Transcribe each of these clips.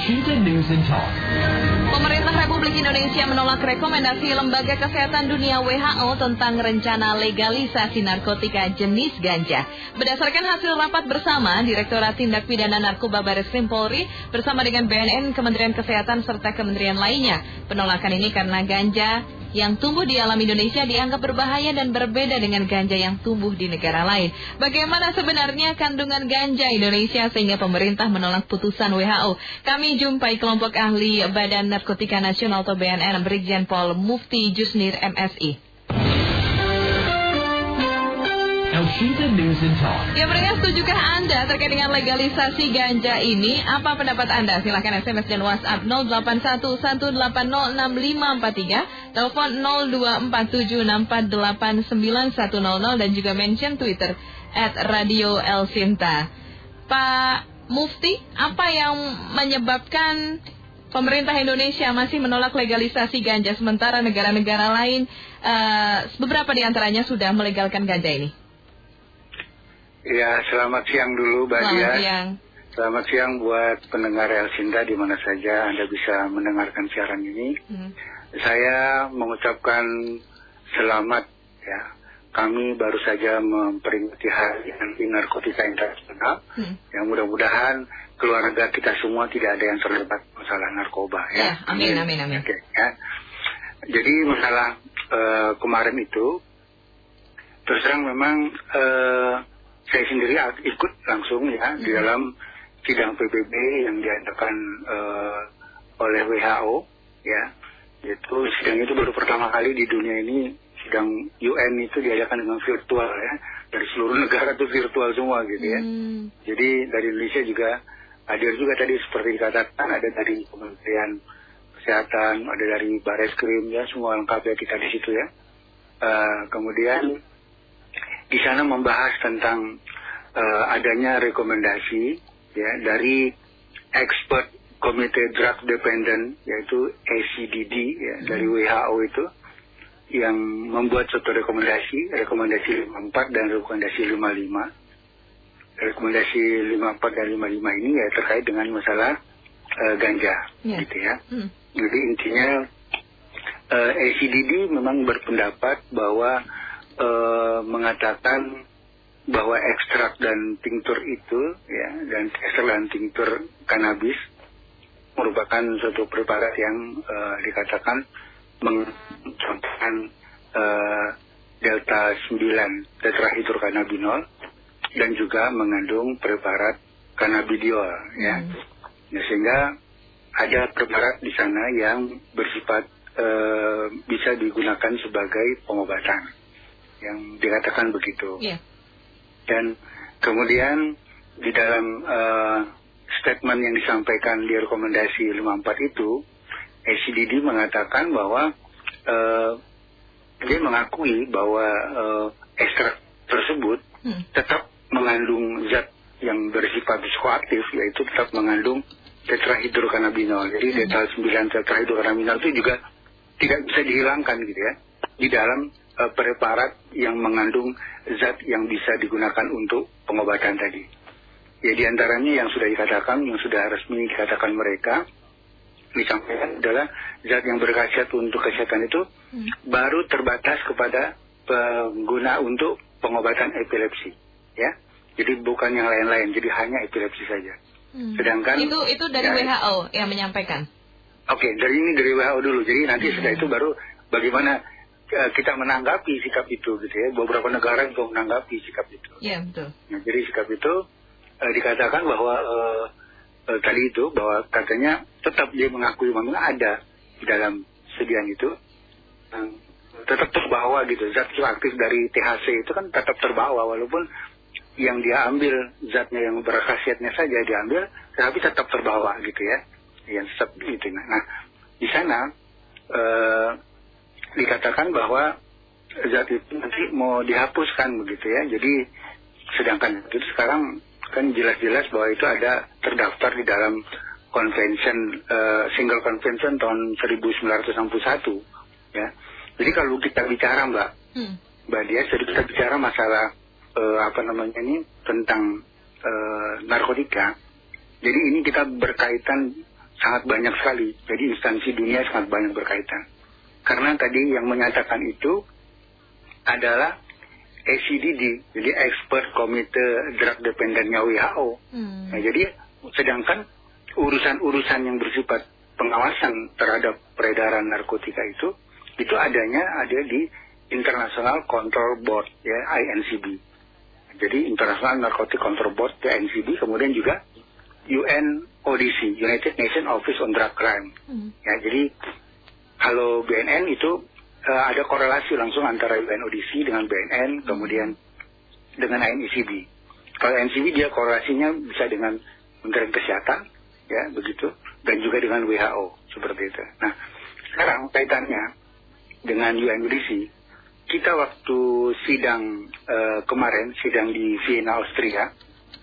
徐闻、资讯、锤。Republik Indonesia menolak rekomendasi Lembaga Kesehatan Dunia WHO tentang rencana legalisasi narkotika jenis ganja. Berdasarkan hasil rapat bersama, Direktorat Tindak Pidana Narkoba Baris Krim Polri bersama dengan BNN, Kementerian Kesehatan serta kementerian lainnya. Penolakan ini karena ganja yang tumbuh di alam Indonesia dianggap berbahaya dan berbeda dengan ganja yang tumbuh di negara lain. Bagaimana sebenarnya kandungan ganja Indonesia sehingga pemerintah menolak putusan WHO? Kami jumpai kelompok ahli Badan Narkotika Nasional atau BNN Brigjen Pol Mufti Jusnir MSI. Ya mereka setujukah Anda terkait dengan legalisasi ganja ini? Apa pendapat Anda? Silahkan SMS dan WhatsApp 0811806543, telepon 02476489100 dan juga mention Twitter at Radio El Sinta. Pak Mufti, apa yang menyebabkan pemerintah Indonesia masih menolak legalisasi ganja sementara negara-negara lain uh, beberapa di antaranya sudah melegalkan ganja ini? Ya, selamat siang dulu, Mbak Selamat Dia. siang. Selamat siang buat pendengar El Sinta di mana saja Anda bisa mendengarkan siaran ini. Hmm. Saya mengucapkan selamat ya. Kami baru saja memperingati Hari Anti Narkotika Internasional. Hmm. Yang mudah-mudahan keluarga kita semua tidak ada yang terlibat masalah narkoba ya. Ya, amin, amin, amin. Oke, ya. Jadi masalah eh, kemarin itu terus terang memang eh, saya sendiri ikut langsung ya di dalam sidang PBB yang diadakan eh, oleh WHO ya. Itu sidang itu baru pertama kali di dunia ini sidang UN itu diadakan dengan virtual ya. Dari seluruh negara itu virtual semua gitu ya. Hmm. Jadi dari Indonesia juga hadir juga tadi seperti dikatakan ada dari Kementerian Kesehatan, ada dari Baris Krim ya semua lengkap ya kita di situ ya. Eh, kemudian di sana membahas tentang eh, adanya rekomendasi ya dari expert Komite Drug Dependent yaitu ACDD ya dari WHO itu yang membuat suatu rekomendasi, rekomendasi 54 dan rekomendasi 55 rekomendasi 54 dan 55 ini ya terkait dengan masalah eh, ganja Ya. gitu ya. Hmm. Jadi intinya eh, ACDD memang berpendapat bahwa eh, mengatakan bahwa ekstrak dan tinktur itu ya dan ekstrak dan tinktur kanabis merupakan suatu preparat yang eh, dikatakan mencontohkan eh, delta 9 tetrahidrokannabinol dan juga mengandung preparat cannabidiol ya. Hmm. Ya, sehingga ada preparat di sana yang bersifat eh, bisa digunakan sebagai pengobatan yang dikatakan begitu. Iya. Dan kemudian di dalam eh, statement yang disampaikan di rekomendasi 54 itu, ACDD mengatakan bahwa eh, dia mengakui bahwa eh, ekstrak tersebut Hmm. tetap mengandung zat yang bersifat psikoaktif yaitu tetap mengandung tetrahidrokannabinol. Jadi Hmm. delta 9 tetrahidrokannabinol itu juga tidak bisa dihilangkan gitu ya di dalam eh, preparat yang mengandung zat yang bisa digunakan untuk pengobatan tadi. Ya di antaranya yang sudah dikatakan, yang sudah resmi dikatakan mereka disampaikan adalah zat yang berkhasiat untuk kesehatan itu Hmm. baru terbatas kepada pengguna untuk pengobatan epilepsi, ya. Jadi bukan yang lain-lain, jadi hanya epilepsi saja. Hmm. Sedangkan- itu itu dari Ya. WHO yang menyampaikan. Oke, dari ini dari WHO dulu. Jadi nanti Hmm. setelah itu baru bagaimana eh, kita menanggapi sikap itu, gitu ya. Beberapa negara juga menanggapi sikap itu. Iya betul. Nah, jadi sikap itu eh, dikatakan bahwa eh, eh, tadi itu bahwa katanya tetap dia mengakui memang ada di dalam sediaan itu eh, tetap terbawa gitu zat aktif dari THC itu kan tetap terbawa walaupun yang dia ambil zatnya yang berkhasiatnya saja diambil tetapi tetap terbawa gitu ya. Yang tetap gitu nah di sana eh, dikatakan bahwa zat itu nanti mau dihapuskan begitu ya. Jadi sedangkan itu sekarang kan jelas-jelas bahwa itu ada terdaftar di dalam convention eh, single convention tahun 1961 ya. Jadi kalau kita bicara mbak Hmm. mbak dia jadi kita bicara masalah eh, apa namanya ini tentang eh, narkotika jadi ini kita berkaitan sangat banyak sekali. Jadi instansi dunia sangat banyak berkaitan. Karena tadi yang menyatakan itu adalah ACDD, jadi Expert Komite Drug Dependennya WHO. Hmm. Nah, jadi sedangkan urusan-urusan yang bersifat pengawasan terhadap peredaran narkotika itu, itu adanya ada di International Control Board, ya INCB. Jadi International Narcotic Control Board, INCB, kemudian juga UNODC, United Nations Office on Drug Crime. Hmm. Ya, jadi kalau BNN itu eh, ada korelasi langsung antara UNODC dengan BNN, kemudian dengan INCB. Kalau INCB dia korelasinya bisa dengan Kementerian Kesehatan, ya begitu, dan juga dengan WHO seperti itu. Nah, sekarang kaitannya dengan UNODC, kita waktu sidang eh, kemarin, sidang di Vienna, Austria,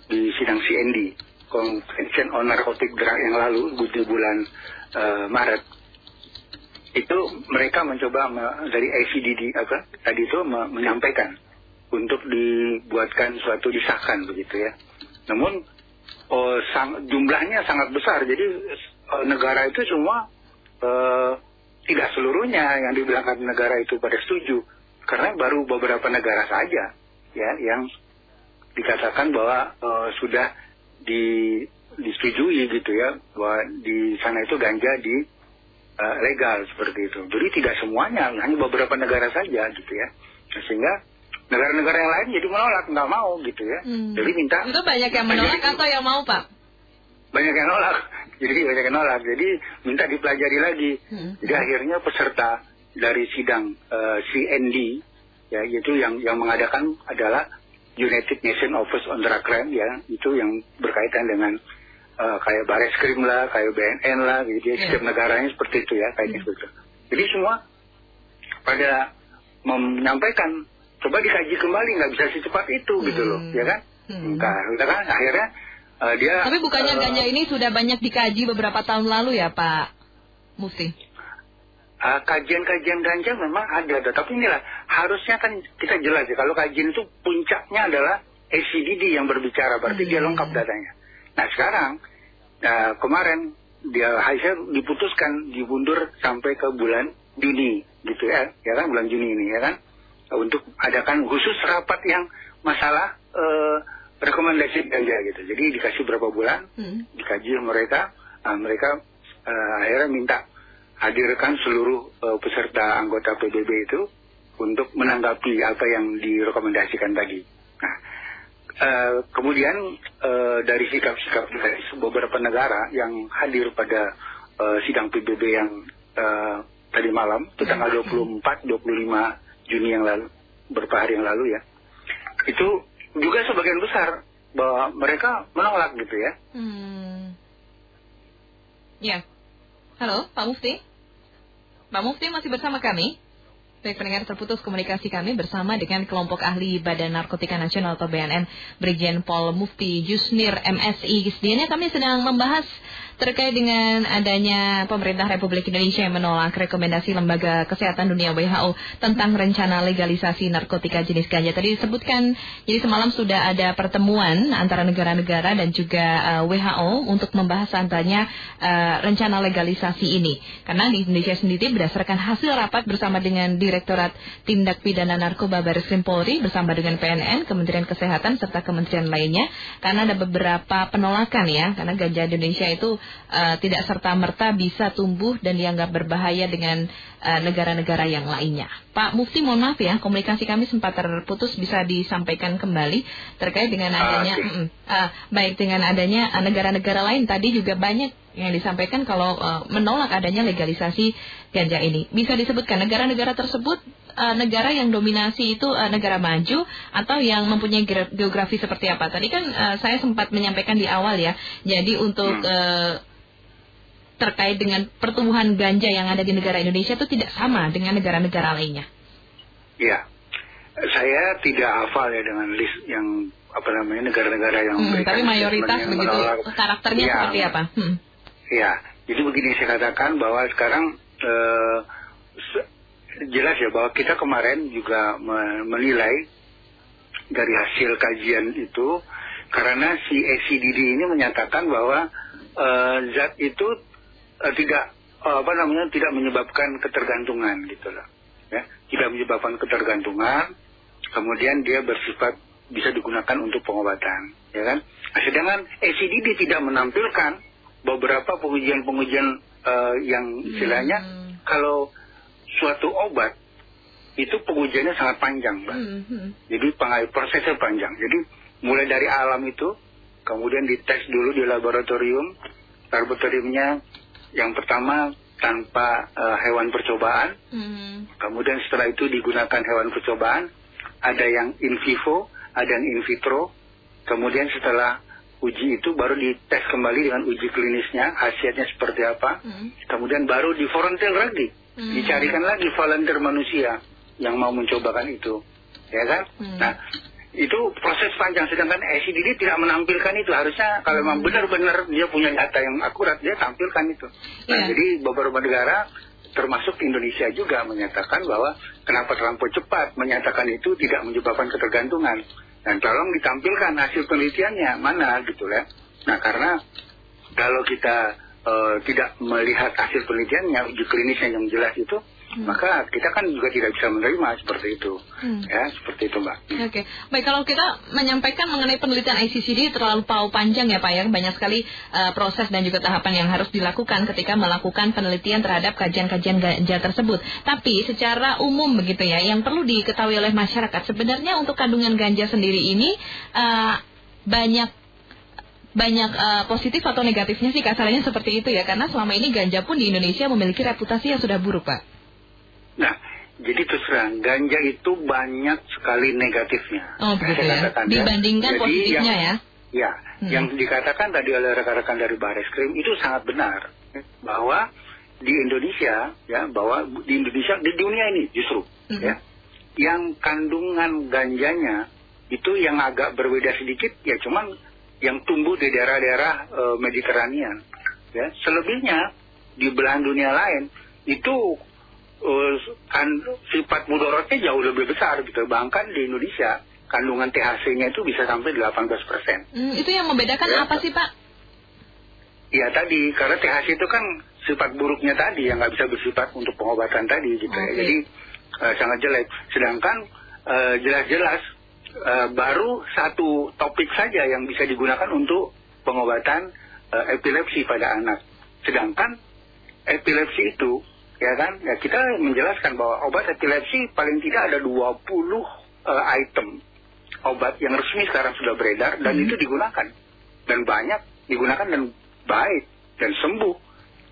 di sidang CND, Convention on Narcotic Drug yang lalu di bulan eh, Maret, itu mereka mencoba me- dari ACDD apa tadi itu me- menyampaikan untuk dibuatkan suatu disahkan begitu ya. Namun oh, sang- jumlahnya sangat besar, jadi eh, negara itu semua eh, tidak seluruhnya yang dibilangkan negara itu pada setuju, karena baru beberapa negara saja ya yang dikatakan bahwa eh, sudah di disetujui gitu ya bahwa di sana itu ganja di eh, legal seperti itu. Jadi tidak semuanya, hanya beberapa negara saja gitu ya. Nah, Sehingga negara-negara yang lain jadi menolak, nggak mau gitu ya. Hmm. Jadi minta Itu banyak yang menolak Jadi- atau yang mau, Pak? banyak yang nolak. Jadi banyak yang nolak. Jadi minta dipelajari lagi. Hmm. Jadi akhirnya peserta dari sidang eh, CND ya itu yang yang mengadakan adalah United Nations Office on Drug Crime ya itu yang berkaitan dengan eh, kayak Baris Krim lah, kayak BNN lah, gitu ya. Iya. Setiap negaranya seperti itu ya, kayaknya seperti itu. Jadi semua pada menyampaikan coba dikaji kembali nggak bisa secepat itu gitu loh, Hmm. ya kan? Hmm. Nah, udah kan akhirnya eh, dia Tapi bukannya eh, ganja ini sudah banyak dikaji beberapa tahun lalu ya, Pak Mufti? Ah, kajian-kajian ganja memang ada, tapi inilah harusnya kan kita jelas ya kalau kajian itu puncaknya adalah ACDD yang berbicara, berarti dia Hmm. lengkap datanya. Nah sekarang ah, kemarin dia hasil diputuskan dimundur sampai ke bulan Juni gitu ya, ya kan bulan Juni ini ya kan untuk adakan khusus rapat yang masalah eh, rekomendasi ganja gitu. Jadi dikasih berapa bulan, Hmm. dikaji mereka, ah, mereka eh, akhirnya minta hadirkan seluruh eh, peserta anggota PBB itu untuk menanggapi apa yang direkomendasikan tadi. Nah, eh, kemudian eh, dari sikap-sikap dari beberapa negara yang hadir pada eh, sidang PBB yang eh, tadi malam, itu tanggal 24, 25 Juni yang lalu, beberapa hari yang lalu ya, itu juga sebagian besar bahwa mereka menolak gitu ya. Hmm. Ya. Halo, Pak Mufti? Pak Mufti masih bersama kami? Baik pendengar terputus komunikasi kami bersama dengan kelompok ahli Badan Narkotika Nasional atau BNN Brigjen Pol Mufti Yusnir MSI. Sedianya kami sedang membahas terkait dengan adanya pemerintah Republik Indonesia yang menolak rekomendasi Lembaga Kesehatan Dunia WHO tentang rencana legalisasi narkotika jenis ganja. Tadi disebutkan, jadi semalam sudah ada pertemuan antara negara-negara dan juga uh, WHO untuk membahas antanya uh, rencana legalisasi ini. Karena di Indonesia sendiri berdasarkan hasil rapat bersama dengan Direktorat Tindak Pidana Narkoba Baris Krim Polri bersama dengan PNN, Kementerian Kesehatan serta kementerian lainnya, karena ada beberapa penolakan ya, karena ganja Indonesia itu uh, tidak serta merta bisa tumbuh dan dianggap berbahaya dengan uh, negara-negara yang lainnya. Pak Mufti, mohon maaf ya, komunikasi kami sempat terputus, bisa disampaikan kembali terkait dengan adanya, mm, uh, baik dengan adanya uh, negara-negara lain tadi juga banyak yang disampaikan kalau uh, menolak adanya legalisasi ganja ini. Bisa disebutkan negara-negara tersebut uh, negara yang dominasi itu uh, negara maju atau yang mempunyai ge- geografi seperti apa? Tadi kan uh, saya sempat menyampaikan di awal ya. Jadi untuk uh, terkait dengan pertumbuhan ganja yang ada di negara Indonesia itu tidak sama dengan negara-negara lainnya. Iya, saya tidak hafal ya dengan list yang apa namanya negara-negara yang Hmm, tapi mayoritas begitu menolak. karakternya Iya. seperti apa? Hmm. Iya, jadi begini saya katakan bahwa sekarang eh, jelas ya bahwa kita kemarin juga me- menilai dari hasil kajian itu karena si ACDD ini menyatakan bahwa eh, zat itu eh, tidak eh, apa namanya tidak menyebabkan ketergantungan gitu loh ya. Tidak menyebabkan ketergantungan kemudian dia bersifat bisa digunakan untuk pengobatan ya kan. Nah, sedangkan ACDD tidak menampilkan beberapa pengujian-pengujian eh, yang istilahnya Hmm. kalau suatu obat itu pengujiannya sangat panjang mbak Hmm, hmm. jadi pengai- prosesnya panjang. Jadi mulai dari alam itu, kemudian dites dulu di laboratorium. Laboratoriumnya yang pertama tanpa eh, hewan percobaan, Hmm. kemudian setelah itu digunakan hewan percobaan. Ada yang in vivo, ada yang in vitro. Kemudian setelah uji itu baru dites kembali dengan uji klinisnya, hasilnya seperti apa. Hmm. Kemudian baru di volunteer lagi, Hmm. dicarikan lagi volunteer manusia yang mau mencobakan itu, ya kan? Hmm. Nah, itu proses panjang. Sedangkan ACDD tidak menampilkan itu. Harusnya kalau memang benar-benar dia punya data yang akurat, dia tampilkan itu. Nah, Iya. jadi beberapa negara termasuk Indonesia juga menyatakan bahwa kenapa terlampau cepat menyatakan itu tidak menyebabkan ketergantungan. Dan tolong ditampilkan hasil penelitiannya mana gitu ya. Nah karena kalau kita eh, tidak melihat hasil penelitiannya, uji klinisnya yang jelas itu, maka kita kan juga tidak bisa menerima seperti itu. Hmm. Ya, seperti itu Mbak. Oke, baik kalau kita menyampaikan mengenai penelitian ICCD terlalu pau panjang ya Pak ya, banyak sekali uh, proses dan juga tahapan yang harus dilakukan ketika melakukan penelitian terhadap kajian-kajian ganja tersebut. Tapi secara umum begitu ya, yang perlu diketahui oleh masyarakat sebenarnya untuk kandungan ganja sendiri ini uh, banyak banyak uh, positif atau negatifnya sih kasarannya seperti itu ya, karena selama ini ganja pun di Indonesia memiliki reputasi yang sudah buruk Pak. Nah, jadi terus terang, ganja itu banyak sekali negatifnya. Oh begitu Saya ya, katakan ya. dibandingkan Jadi positifnya yang- ya. Ya, Hmm. yang dikatakan tadi oleh rekan-rekan dari Baris Krim itu sangat benar bahwa di Indonesia ya bahwa di Indonesia di dunia ini justru Mhm. ya yang kandungan ganjanya itu yang agak berbeda sedikit ya cuman yang tumbuh di daerah-daerah eh, Mediterranean ya selebihnya di belahan dunia lain itu eh, kan sifat mudorotnya jauh lebih besar gitu bahkan di Indonesia kandungan THC-nya itu bisa sampai 18 persen. Hmm, itu yang membedakan Ya. apa sih Pak? Ya tadi, karena THC itu kan sifat buruknya tadi yang nggak bisa bersifat untuk pengobatan tadi gitu ya. Oke. Jadi eh, sangat jelek. Sedangkan eh, jelas-jelas eh, baru satu topik saja yang bisa digunakan untuk pengobatan epilepsi pada anak. Sedangkan epilepsi itu ya kan, ya kita menjelaskan bahwa obat epilepsi paling tidak ada 20 eh, item obat yang resmi sekarang sudah beredar dan Hmm. itu digunakan dan banyak digunakan dan baik dan sembuh.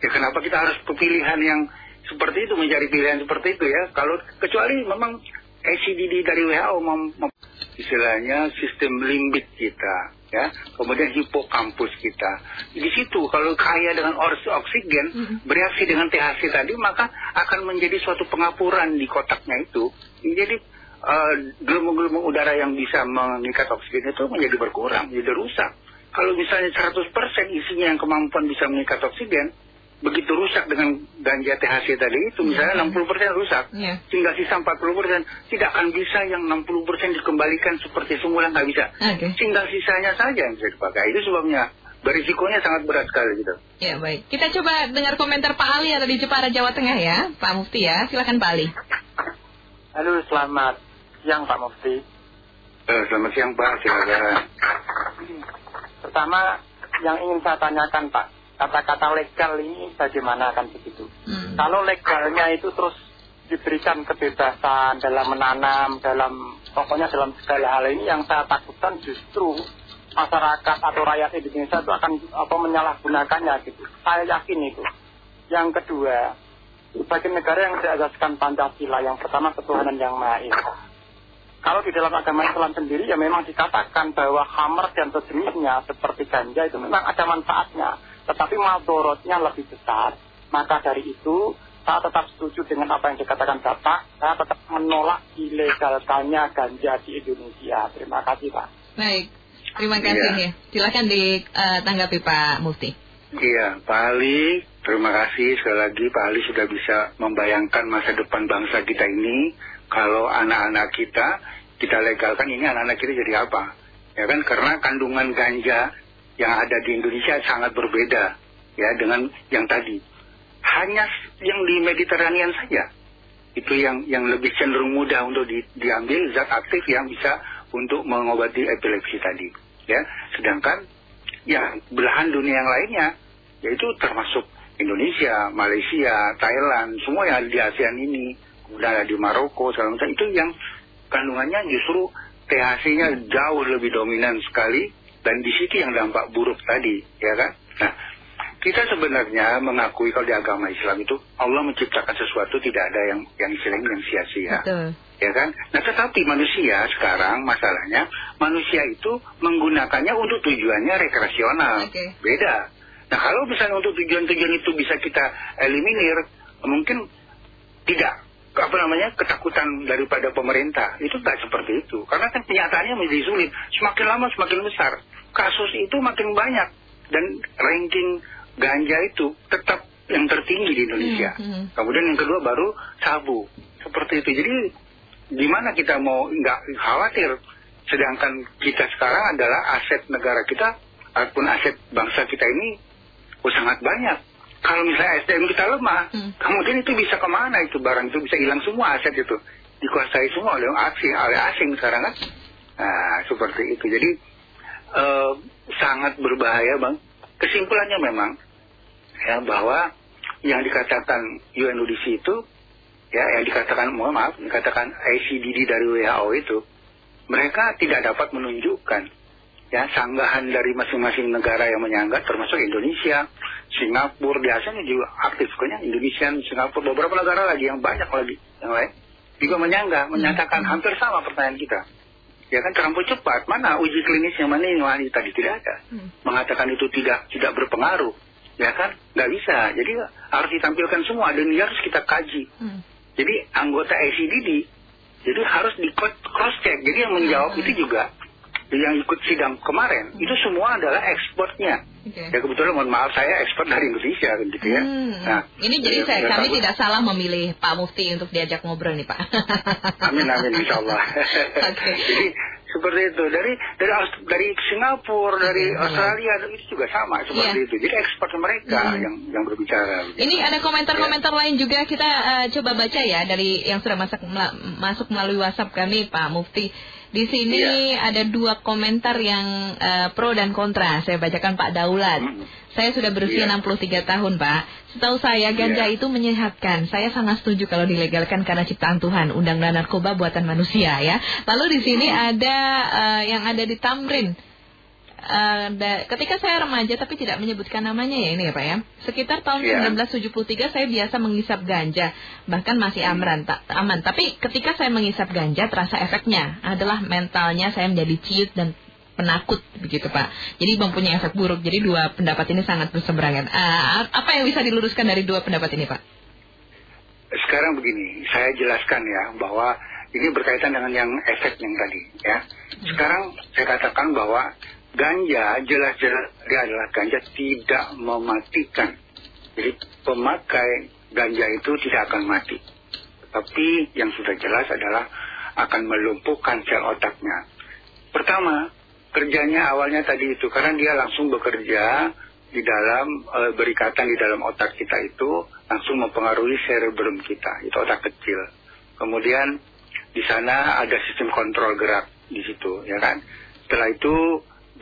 Ya kenapa kita harus pilihan yang seperti itu mencari pilihan seperti itu ya? Kalau kecuali memang ACDD dari WHO mem, mem- istilahnya sistem limbik kita ya, kemudian hipokampus kita. Di situ kalau kaya dengan oksigen Mhm. bereaksi dengan THC tadi maka akan menjadi suatu pengapuran di kotaknya itu. Jadi eh, gelembung-gelembung udara yang bisa mengikat oksigen itu menjadi berkurang, menjadi rusak. Kalau misalnya 100% isinya yang kemampuan bisa mengikat oksigen, begitu rusak dengan ganja THC tadi itu, misalnya 60% rusak, Iya. tinggal sisa 40%, tidak akan bisa yang 60% dikembalikan seperti semula, nggak bisa. Oke. Tinggal sisanya saja yang bisa dipakai. Itu sebabnya berisikonya sangat berat sekali gitu. Ya baik. Kita coba dengar komentar Pak Ali ada di Jepara Jawa Tengah ya, Pak Mufti ya. Silakan Pak Ali. Halo, selamat siang Pak Mufti. Eh, selamat siang Pak, silakan. Pertama, yang ingin saya tanyakan Pak, kata-kata legal ini bagaimana akan begitu? Hmm. Kalau legalnya itu terus diberikan kebebasan dalam menanam, dalam pokoknya dalam segala hal ini yang saya takutkan justru masyarakat atau rakyat Indonesia itu akan apa menyalahgunakannya gitu. Saya yakin itu. Yang kedua, sebagai negara yang berasaskan Pancasila, yang pertama ketuhanan yang Maha Esa. Kalau di dalam agama Islam sendiri ya memang dikatakan bahwa hammer dan sejenisnya seperti ganja itu memang ada manfaatnya. Tetapi madorotnya lebih besar. Maka dari itu saya tetap setuju dengan apa yang dikatakan Bapak. Saya tetap menolak ilegalkannya ganja di Indonesia. Terima kasih Pak. Baik. Terima kasih Iya. ya. Silakan ditanggapi Pak Mufti. Iya, Pak Ali, terima kasih sekali lagi Pak Ali sudah bisa membayangkan masa depan bangsa kita ini. Kalau anak-anak kita, kita legalkan ini anak-anak kita jadi apa? Ya kan, karena kandungan ganja yang ada di Indonesia sangat berbeda ya dengan yang tadi. hanya yang di Mediterranean saja. Itu yang yang lebih cenderung mudah untuk di, diambil zat aktif yang bisa untuk mengobati epilepsi tadi. Ya, sedangkan ya belahan dunia yang lainnya yaitu termasuk Indonesia, Malaysia, Thailand, semua yang di ASEAN ini, kemudian ada di Maroko, segala macam itu yang kandungannya justru THC-nya jauh lebih dominan sekali dan di situ yang dampak buruk tadi, ya kan? Nah, kita sebenarnya mengakui kalau di agama Islam itu Allah menciptakan sesuatu tidak ada yang yang istilahnya yang sia-sia. Ya kan? Nah, tetapi manusia sekarang masalahnya manusia itu menggunakannya untuk tujuannya rekreasional. Oke. Beda. Nah, kalau misalnya untuk tujuan-tujuan itu bisa kita eliminir, mungkin tidak apa namanya ketakutan daripada pemerintah. Itu tidak seperti itu. Karena kan kenyataannya menjadi sulit. Semakin lama semakin besar. Kasus itu makin banyak. Dan ranking ganja itu tetap yang tertinggi di Indonesia. Hmm, hmm. kemudian yang kedua baru sabu. Seperti itu. Jadi di mana kita mau nggak khawatir. Sedangkan kita sekarang adalah aset negara kita ataupun aset bangsa kita ini oh, sangat banyak kalau misalnya SDM kita lemah, Hmm. kemudian itu bisa ke mana itu barang itu bisa hilang semua aset itu dikuasai semua oleh asing, oleh asing sekarang kan? Nah seperti itu. Jadi eh, sangat berbahaya bang. Kesimpulannya memang ya bahwa yang dikatakan UNODC itu ya yang dikatakan mohon maaf dikatakan ICDD dari WHO itu mereka tidak dapat menunjukkan ya sanggahan dari masing-masing negara yang menyangga termasuk Indonesia, Singapura, di ASEAN juga aktif kayaknya Indonesia, Singapura, beberapa negara lagi yang banyak lagi yang lain juga menyangga, menyatakan hampir sama pertanyaan kita. Ya kan terlampau cepat. Mana uji klinis yang mana yang mana tadi tidak ada. Hmm. Mengatakan itu tidak tidak berpengaruh. Ya kan? Nggak bisa. Jadi harus ditampilkan semua dan ini harus kita kaji. Hmm. Jadi anggota ACDD jadi harus di cross check. Jadi yang menjawab Hmm. itu juga yang ikut sidang kemarin itu semua adalah ekspornya. Oke. Ya kebetulan mohon maaf saya ekspor dari Indonesia gitu ya. Hmm. Nah, ini jadi ya, saya, ya, kami takut. tidak salah memilih Pak Mufti untuk diajak ngobrol nih Pak. Amin amin insya Allah. Oke. Jadi seperti itu dari dari dari Singapura dari Hmm. Australia itu juga sama seperti Iya. itu. Jadi ekspor mereka Hmm. yang yang berbicara. Ini ada komentar-komentar lain juga kita eh, coba baca ya dari yang sudah masuk melalui WhatsApp kami Pak Mufti. Di sini ada dua komentar yang eh, pro dan kontra. Saya bacakan Pak Daulat. Hmm. Saya sudah berusia Iya. 63 tahun, Pak. Setahu saya ganja Iya. itu menyehatkan. Saya sangat setuju kalau dilegalkan karena ciptaan Tuhan, undang-undang narkoba buatan manusia ya. Lalu di sini ada eh, yang ada di Tamrin. Eh, da- ketika saya remaja tapi tidak menyebutkan namanya ya ini ya Pak ya. Sekitar tahun Iya. 1973 saya biasa mengisap ganja, bahkan masih aman, ta- aman. Tapi ketika saya mengisap ganja terasa efeknya adalah mentalnya saya menjadi ciut dan penakut begitu Pak. Jadi mempunyai efek buruk. Jadi dua pendapat ini sangat berseberangan. Ah, apa yang bisa diluruskan dari dua pendapat ini Pak? Sekarang begini, saya jelaskan ya bahwa ini berkaitan dengan yang efek yang tadi ya. Sekarang saya katakan bahwa ganja jelas-jelas adalah ganja tidak mematikan. Jadi pemakai ganja itu tidak akan mati. Tapi yang sudah jelas adalah akan melumpuhkan sel otaknya. Pertama, kerjanya awalnya tadi itu karena dia langsung bekerja di dalam eh, berikatan di dalam otak kita itu langsung mempengaruhi cerebrum kita, itu otak kecil. Kemudian di sana ada sistem kontrol gerak di situ, ya kan? Setelah itu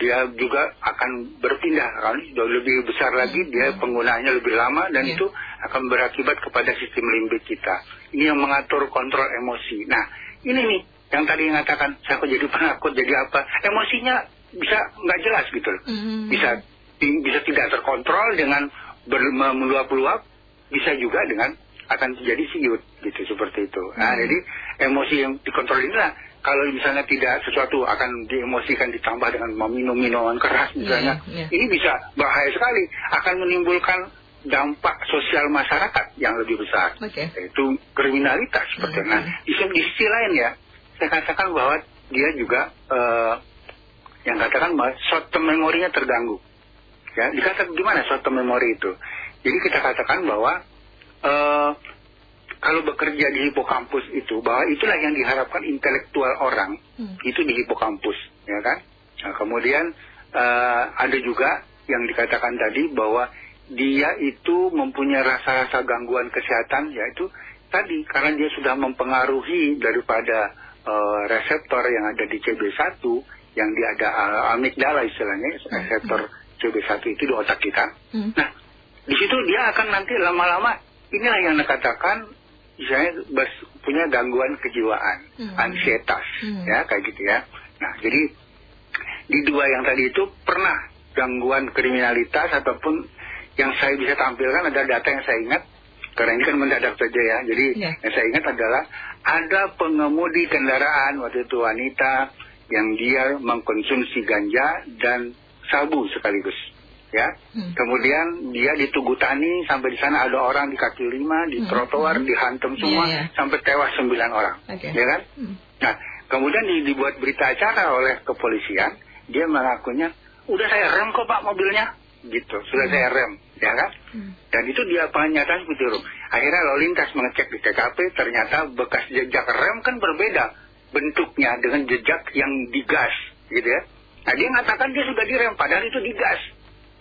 dia juga akan berpindah kan jauh lebih besar lagi dia penggunaannya lebih lama dan Iya. itu akan berakibat kepada sistem limbik kita. Ini yang mengatur kontrol emosi. Nah, ini nih yang tadi mengatakan saya kok jadi penakut jadi apa? Emosinya bisa nggak jelas gitu loh. Hmm. Bisa bisa tidak terkontrol dengan meluap-luap, bisa juga dengan akan terjadi siut gitu seperti itu. Nah, Hmm. jadi emosi yang dikontrol inilah kalau misalnya tidak sesuatu akan diemosikan ditambah dengan meminum minuman keras misalnya, Iya, iya. ini bisa bahaya sekali, akan menimbulkan dampak sosial masyarakat yang lebih besar, Oke. yaitu kriminalitas seperti. Hmm. Nah, di, sisi- lain ya, saya katakan bahwa dia juga eh, yang katakan bahwa short term memorinya terganggu. Ya, dikatakan gimana short term memory itu? Jadi kita katakan bahwa eh, kalau bekerja di hipokampus itu bahwa itulah yang diharapkan intelektual orang Hmm. itu di hipokampus, ya kan? Nah, kemudian eh, ada juga yang dikatakan tadi bahwa dia itu mempunyai rasa-rasa gangguan kesehatan yaitu tadi karena dia sudah mempengaruhi daripada uh, reseptor yang ada di CB1 yang dia ada uh, amigdala istilahnya reseptor CB1 itu di otak kita. Hmm. Nah, di situ dia akan nanti lama-lama inilah yang dikatakan misalnya bers- punya gangguan kejiwaan, Hmm. ansietas, Hmm. ya kayak gitu ya. Nah, jadi di dua yang tadi itu pernah gangguan kriminalitas ataupun yang saya bisa tampilkan ada data yang saya ingat karena ini kan mendadak saja ya. Jadi Ya. yang saya ingat adalah ada pengemudi kendaraan waktu itu wanita yang dia mengkonsumsi ganja dan sabu sekaligus. Ya, Hmm. kemudian dia di Tugutani sampai di sana ada orang di kaki lima, di Hmm. trotoar Hmm. dihantam semua Iya, iya. sampai tewas sembilan orang, Oke. ya kan? Hmm. Nah, kemudian di- dibuat berita acara oleh kepolisian, dia mengakunya, udah saya rem kok pak mobilnya, gitu, sudah Hmm. saya rem, ya kan? Hmm. Dan itu dia pernyataan seperti itu. Akhirnya lalu lintas mengecek di TKP, ternyata bekas jejak rem kan berbeda bentuknya dengan jejak yang digas, gitu ya. Nah dia mengatakan dia sudah direm, padahal itu digas.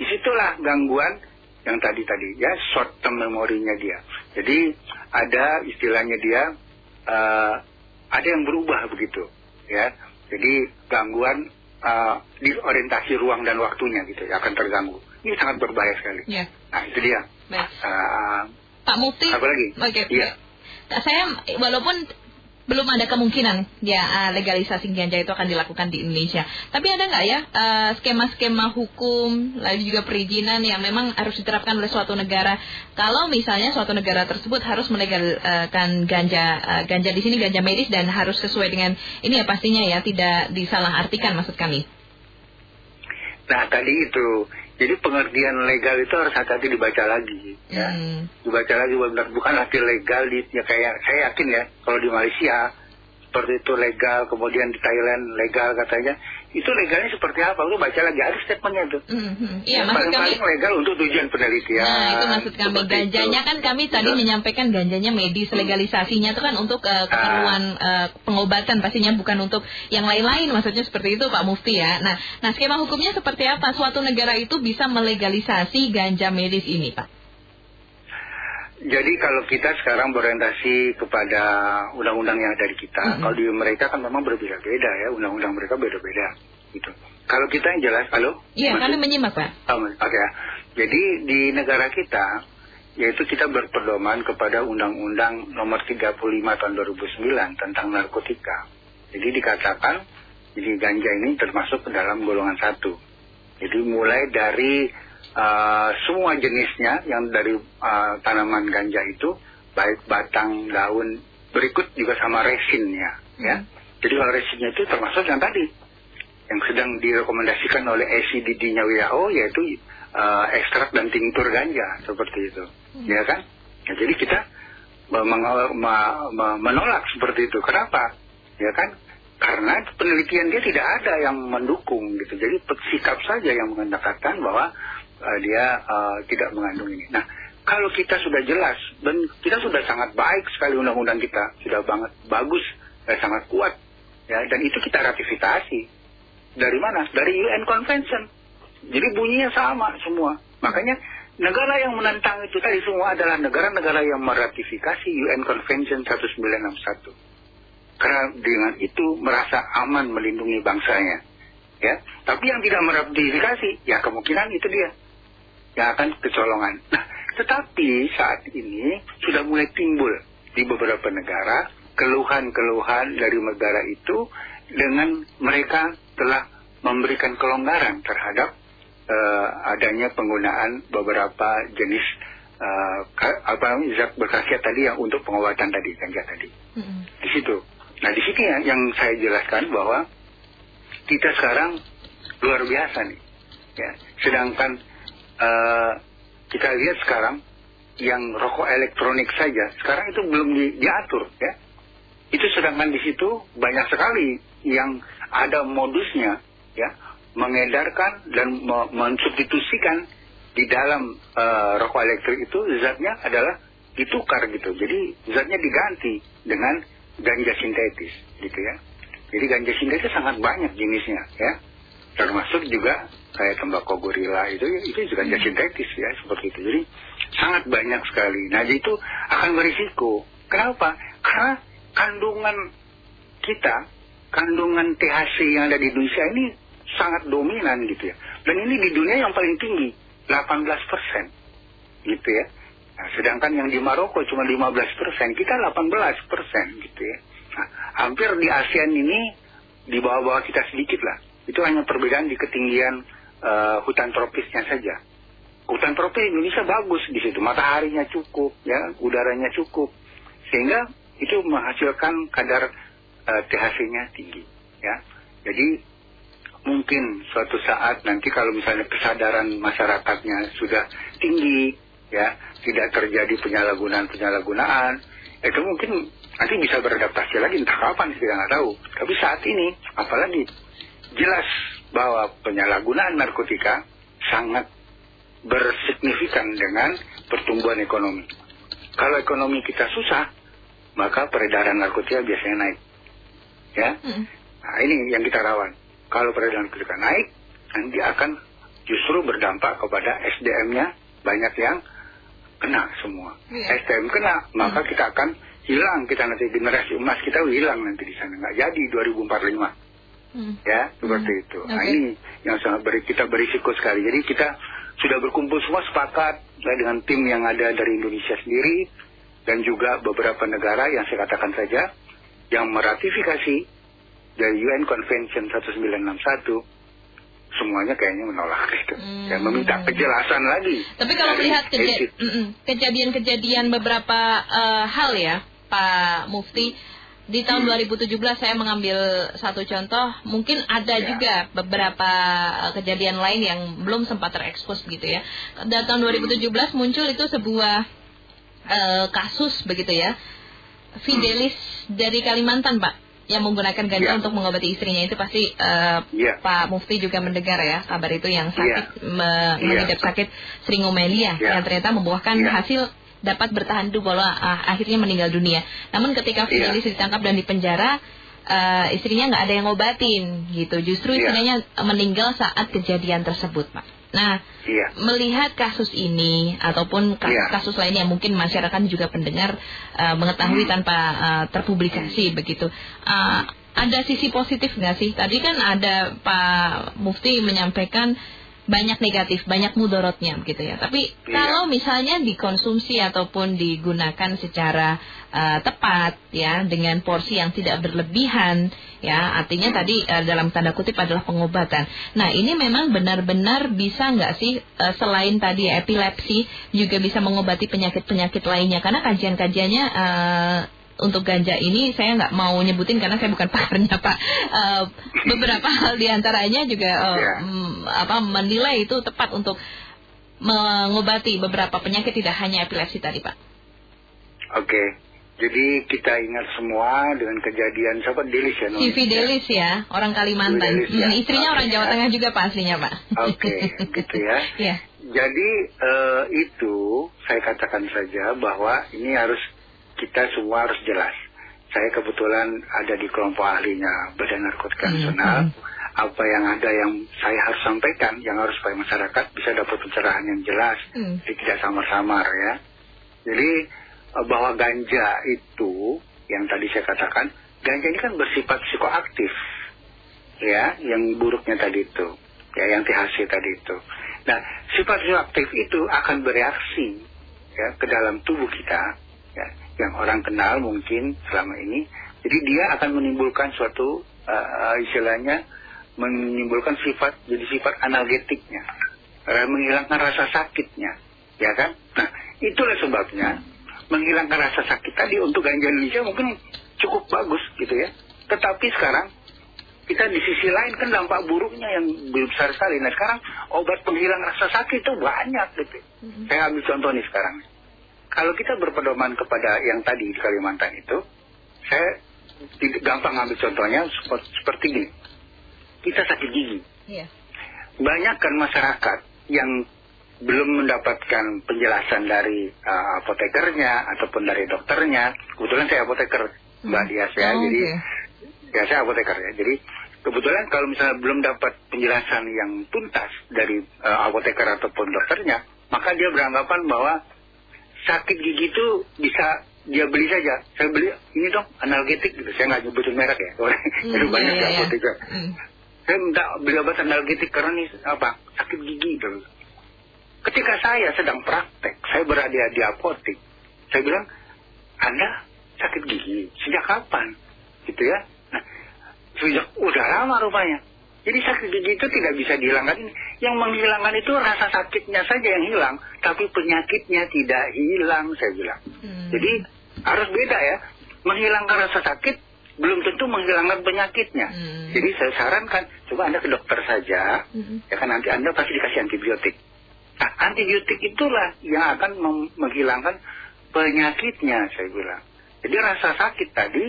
Di situlah gangguan yang tadi-tadi ya short term memorinya dia. Jadi ada istilahnya dia eh, ada yang berubah begitu, ya. Jadi gangguan eh, di orientasi ruang dan waktunya gitu ya akan terganggu. Ini sangat berbahaya sekali. Ya, Nah itu dia. baik. Eh, Pak Mufti. Apa lagi? Oke. Iya. Saya walaupun belum ada kemungkinan ya eh, legalisasi ganja itu akan dilakukan di Indonesia. Tapi ada nggak ya eh, skema-skema hukum lalu juga perizinan yang memang harus diterapkan oleh suatu negara kalau misalnya suatu negara tersebut harus melegalkan ganja eh, ganja di sini ganja medis dan harus sesuai dengan ini ya pastinya ya tidak disalahartikan maksud kami. Nah tadi itu, jadi pengertian legal itu harus hati-hati dibaca lagi, ya. Hmm. Dibaca lagi benar bukan arti legal di ya kayak saya yakin ya kalau di Malaysia seperti itu legal, kemudian di Thailand legal katanya, itu legalnya seperti apa? Lu baca lagi ada statementnya itu. Hmm, hmm. Iya Yang maksud kami. legal untuk tujuan penelitian. Nah, itu maksud kami. seperti itu. Ganjanya kan kami tadi Betul. menyampaikan ganjanya medis, legalisasinya itu kan untuk eh, keperluan eh, pengobatan pastinya bukan untuk yang lain-lain. Maksudnya seperti itu Pak Mufti ya. Nah, nah skema hukumnya seperti apa? Suatu negara itu bisa melegalisasi ganja medis ini, Pak? Jadi kalau kita sekarang berorientasi kepada undang-undang yang ada di kita, Mm-mm. kalau di mereka kan memang berbeda-beda ya, undang-undang mereka beda-beda gitu. Kalau kita yang jelas, halo? Iya, kami menyimak, Pak. Oh, Oke ya. Jadi di negara kita, yaitu kita berpedoman kepada Undang-Undang Nomor 35 Tahun 2009 tentang narkotika. Jadi dikatakan, jadi ganja ini termasuk ke dalam golongan satu. Jadi mulai dari uh, semua jenisnya yang dari uh, tanaman ganja itu, baik batang, daun, berikut juga sama resinnya, ya. Jadi kalau resinnya itu termasuk yang tadi, yang sedang direkomendasikan oleh ACDD-nya WHO yaitu uh, ekstrak dan tinktur ganja seperti itu, ya kan? Nah, jadi kita menolak seperti itu. Kenapa? Ya kan? Karena penelitian dia tidak ada yang mendukung gitu. Jadi sikap saja yang mengatakan bahwa uh, dia uh, tidak mengandung ini. Nah, kalau kita sudah jelas dan kita sudah sangat baik sekali undang-undang kita sudah banget bagus dan sangat kuat ya dan itu kita ratifikasi dari mana? Dari UN Convention. Jadi bunyinya sama semua. Makanya negara yang menentang itu tadi semua adalah negara-negara yang meratifikasi UN Convention 1961. Karena dengan itu merasa aman melindungi bangsanya. Ya, tapi yang tidak meratifikasi, ya kemungkinan itu dia yang akan kecolongan. Nah, tetapi saat ini sudah mulai timbul di beberapa negara keluhan-keluhan dari negara itu dengan mereka telah memberikan kelonggaran terhadap eh, adanya penggunaan beberapa jenis ka- apa zat berkhasiat tadi yang untuk pengobatan tadi ganja tadi Hmm. di situ. Nah di sini yang, yang saya jelaskan bahwa kita sekarang luar biasa nih, ya. Sedangkan eh, kita lihat sekarang yang rokok elektronik saja sekarang itu belum di- diatur, ya. Itu sedangkan di situ banyak sekali yang ada modusnya, ya, mengedarkan dan me- mensubstitusikan di dalam eh, rokok elektrik itu zatnya adalah ditukar gitu. Jadi zatnya diganti dengan ganja sintetis gitu ya. Jadi ganja sintetis sangat banyak jenisnya ya. Termasuk juga kayak tembakau gorila itu itu juga ganja sintetis ya seperti itu. Jadi sangat banyak sekali. Nah itu akan berisiko. Kenapa? Karena kandungan kita, kandungan THC yang ada di Indonesia ini sangat dominan gitu ya. Dan ini di dunia yang paling tinggi, 18 persen gitu ya. Nah, sedangkan yang di Maroko cuma 15 persen, kita 18 persen gitu ya. Nah, hampir di ASEAN ini di bawah-bawah kita sedikit lah. Itu hanya perbedaan di ketinggian uh, hutan tropisnya saja. Hutan tropis Indonesia bagus di situ, mataharinya cukup, ya, udaranya cukup, sehingga itu menghasilkan kadar uh, THC-nya tinggi, ya. Jadi mungkin suatu saat nanti kalau misalnya kesadaran masyarakatnya sudah tinggi, ya, tidak terjadi penyalahgunaan penyalahgunaan, itu mungkin nanti bisa beradaptasi lagi entah kapan kita nggak tahu. Tapi saat ini, apalagi jelas bahwa penyalahgunaan narkotika sangat bersignifikan dengan pertumbuhan ekonomi. Kalau ekonomi kita susah, maka peredaran narkotika biasanya naik. Ya, Mm. nah ini yang kita rawan. Kalau peredaran narkotika naik, nanti akan justru berdampak kepada SDM-nya banyak yang kena semua. Iya. SDM kena, maka kita akan hilang kita nanti generasi emas kita hilang nanti di sana nggak jadi 2045 Hmm. ya seperti Hmm. itu. Nah Oke. ini yang sangat beri, kita berisiko sekali. Jadi kita sudah berkumpul semua sepakat ya, dengan tim yang ada dari Indonesia sendiri dan juga beberapa negara yang saya katakan saja yang meratifikasi dari UN Convention 1961 semuanya kayaknya menolak itu Hmm. dan meminta kejelasan lagi. Tapi kalau melihat kejadian-kejadian beberapa eh, hal ya, Pak Mufti, di tahun 2017 saya mengambil satu contoh, mungkin ada Ya. juga beberapa eh, kejadian lain yang belum sempat terekspos gitu ya. Dan tahun 2017 muncul itu sebuah eh, kasus begitu ya, Fidelis dari Kalimantan, Pak, yang menggunakan ganja Ya. untuk mengobati istrinya itu pasti eh, Ya. Pak Mufti juga mendengar ya kabar itu yang sakit me- Iya. mengidap sakit seringomelia Iya. yang ternyata membuahkan Iya. hasil dapat bertahan hidup walau ah, akhirnya meninggal dunia. Namun ketika Iya. Fidelis ditangkap dan dipenjara eh, istrinya nggak ada yang ngobatin gitu. Justru Iya. istrinya meninggal saat kejadian tersebut, Pak. Nah, Iya. melihat kasus ini ataupun kasus-kasus lain yang mungkin masyarakat juga pendengar uh, mengetahui Hmm. tanpa uh, terpublikasi begitu. Uh, ada sisi positif nggak sih? Tadi kan ada Pak Mufti menyampaikan banyak negatif, banyak mudorotnya begitu ya. Tapi Iya. kalau misalnya dikonsumsi ataupun digunakan secara uh, tepat ya dengan porsi yang tidak berlebihan ya artinya tadi uh, dalam tanda kutip adalah pengobatan. Nah ini memang benar-benar bisa nggak sih uh, selain tadi epilepsi juga bisa mengobati penyakit-penyakit lainnya karena kajian-kajiannya uh, untuk ganja ini saya nggak mau nyebutin karena saya bukan pakarnya pak. Uh, beberapa hal di antaranya juga uh, Ya. mm, apa menilai itu tepat untuk mengobati beberapa penyakit tidak hanya epilepsi tadi pak. Oke. Jadi kita ingat semua dengan kejadian siapa Delis ya namanya? Fidelis ya orang Kalimantan. Fidelis, ya. Hmm, istrinya Oke, orang Jawa ya. Tengah juga pak aslinya pak. Oke, gitu ya. Iya. Jadi eh, itu saya katakan saja bahwa ini harus kita semua harus jelas. Saya kebetulan ada di kelompok ahlinya Badan Narkotika Hmm, Nasional. hmm. Apa yang ada yang saya harus sampaikan, yang harus supaya masyarakat bisa dapat pencerahan yang jelas, Hmm. jadi tidak samar-samar ya. Jadi eh, bahwa ganja itu yang tadi saya katakan, ganja ini kan bersifat psikoaktif, ya, yang buruknya tadi itu, ya, yang THC tadi itu. Nah, sifat psikoaktif itu akan bereaksi ya ke dalam tubuh kita, ya, yang orang kenal mungkin selama ini. Jadi dia akan menimbulkan suatu eh, istilahnya menimbulkan sifat jadi sifat analgetiknya, eh, menghilangkan rasa sakitnya, ya kan? Nah, itulah sebabnya menghilangkan rasa sakit tadi untuk ganja Indonesia mungkin cukup bagus gitu ya. Tetapi sekarang kita di sisi lain kan dampak buruknya yang besar sekali. Nah sekarang obat penghilang rasa sakit itu banyak gitu. Saya ambil contoh nih sekarang. Kalau kita berpedoman kepada yang tadi di Kalimantan itu, saya gampang ambil contohnya seperti, gini. Kita sakit gigi. Iya. Banyak kan masyarakat yang belum mendapatkan penjelasan dari uh, apotekernya ataupun dari dokternya. Kebetulan saya apoteker, Mbak Hmm. Dias ya. Oh, Jadi oke. ya saya apoteker ya. Jadi kebetulan kalau misalnya belum dapat penjelasan yang tuntas dari uh, apoteker ataupun dokternya, maka dia beranggapan bahwa sakit gigi itu bisa dia beli saja. Saya beli ini dong analgetik gitu. Saya nggak nyebutin merek ya. Hmm, banyak ya, apoteker. Hmm. Saya minta beli obat analgetik karena nih apa sakit gigi gitu. Ketika saya sedang praktek, saya berada di apotek. Saya bilang, Anda sakit gigi sejak kapan? Gitu ya. Nah, sejak udah lama rupanya. Jadi sakit gigi itu tidak bisa dihilangkan ini. Yang menghilangkan itu rasa sakitnya saja yang hilang, tapi penyakitnya tidak hilang, saya bilang. Hmm. Jadi harus beda ya. Menghilangkan rasa sakit belum tentu menghilangkan penyakitnya. Hmm. Jadi saya sarankan coba Anda ke dokter saja, Hmm. ya kan nanti Anda pasti dikasih antibiotik. Nah, antibiotik itulah yang akan menghilangkan penyakitnya, saya bilang. Jadi rasa sakit tadi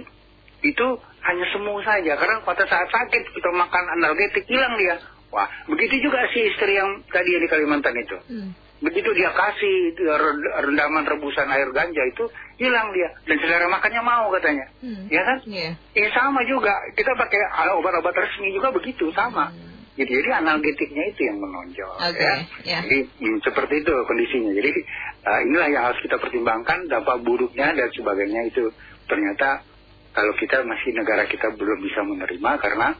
itu hanya semu saja karena pada saat sakit kita makan analgetik hilang dia. Wah, begitu juga si istri yang tadi yang di Kalimantan itu. Hmm. Begitu dia kasih rendaman rebusan air ganja itu hilang dia dan selera makannya mau katanya. Hmm. Ya kan? Iya. Ya sama juga. Kita pakai obat-obat resmi juga begitu sama. Hmm. Jadi, jadi analgetiknya itu yang menonjol. Oke, ya. ya. Jadi hmm, seperti itu kondisinya. Jadi ah, inilah yang harus kita pertimbangkan dampak buruknya dan sebagainya itu ternyata kalau kita masih negara kita belum bisa menerima karena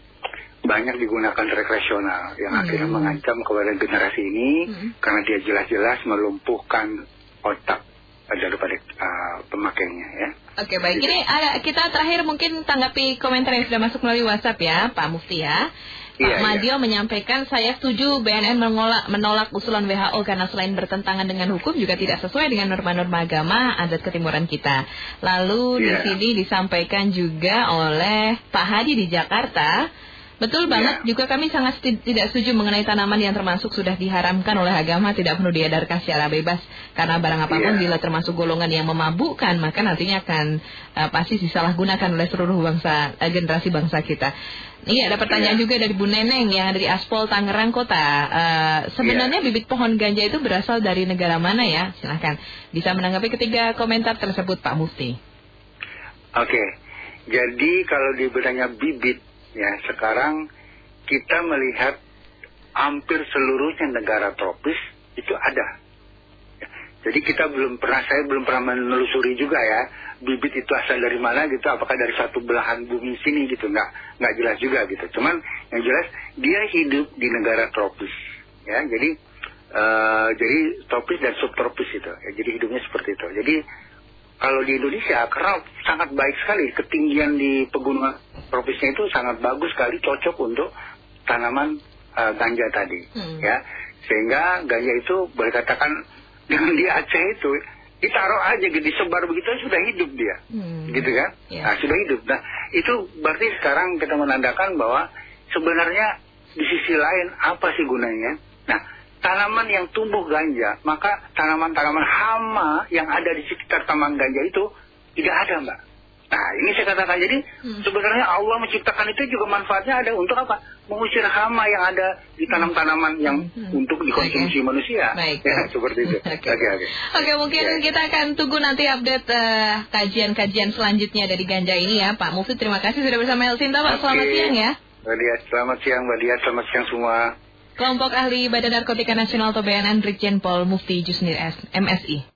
banyak digunakan rekreasional yang Hmm. akhirnya mengancam kepada generasi ini Hmm. karena dia jelas-jelas melumpuhkan otak daripada ah, pemakainya ya. Oke baik, ini ada, kita terakhir mungkin tanggapi komentar yang sudah masuk melalui WhatsApp ya, Pak Mufti ya. Pak Iya, Madio menyampaikan saya setuju BNN menolak, menolak usulan WHO karena selain bertentangan dengan hukum juga tidak sesuai dengan norma-norma agama adat ketimuran kita. Lalu di Iya. sini disampaikan juga oleh Pak Hadi di Jakarta. Betul banget, Iya. juga kami sangat tidak setuju mengenai tanaman yang termasuk sudah diharamkan oleh agama tidak perlu diedarkan secara bebas karena barang apa pun Iya. bila termasuk golongan yang memabukkan maka nantinya akan eh, pasti disalahgunakan oleh seluruh bangsa eh, generasi bangsa kita. Iya, ada pertanyaan Iya. juga dari Bu Neneng yang ada di Aspol Tangerang Kota. Eh, sebenarnya Iya. bibit pohon ganja itu berasal dari negara mana ya? Silahkan bisa menanggapi ketiga komentar tersebut Pak Mufti. Oke, jadi kalau dibilangnya bibit, ya sekarang kita melihat hampir seluruhnya negara tropis itu ada. Ya, Jadi kita belum pernah, saya belum pernah menelusuri juga ya, bibit itu asal dari mana gitu, apakah dari satu belahan bumi sini gitu, nggak nggak jelas juga gitu. Cuman yang jelas dia hidup di negara tropis, ya. Jadi eh, jadi tropis dan subtropis itu, ya, jadi hidupnya seperti itu. Jadi kalau di Indonesia karena sangat baik sekali ketinggian di pegunungan tropisnya itu sangat bagus sekali cocok untuk tanaman eh, ganja tadi Hmm. ya sehingga ganja itu boleh katakan dengan di Aceh itu ditaruh aja gitu disebar begitu sudah hidup dia Hmm. gitu kan Ya. nah sudah hidup nah itu berarti sekarang kita menandakan bahwa sebenarnya di sisi lain apa sih gunanya nah tanaman yang tumbuh ganja maka tanaman-tanaman hama yang ada di sekitar taman ganja itu tidak ada mbak nah ini saya katakan jadi Hmm. sebenarnya Allah menciptakan itu juga manfaatnya ada untuk apa mengusir hama yang ada di tanam-tanaman yang Hmm. untuk dikonsumsi Oke. manusia Baik. ya seperti itu Oke. oke oke Oke, mungkin Ya. kita akan tunggu nanti update eh, kajian-kajian selanjutnya dari ganja ini ya, Pak Mufti. Terima kasih sudah bersama Elsinta, Pak. Selamat siang ya. Mbak Dia, selamat siang Mbak Dia, selamat siang semua. Kelompok ahli Badan Narkotika Nasional atau BNN Brigjen Pol Mufti Jusnir S, MSI.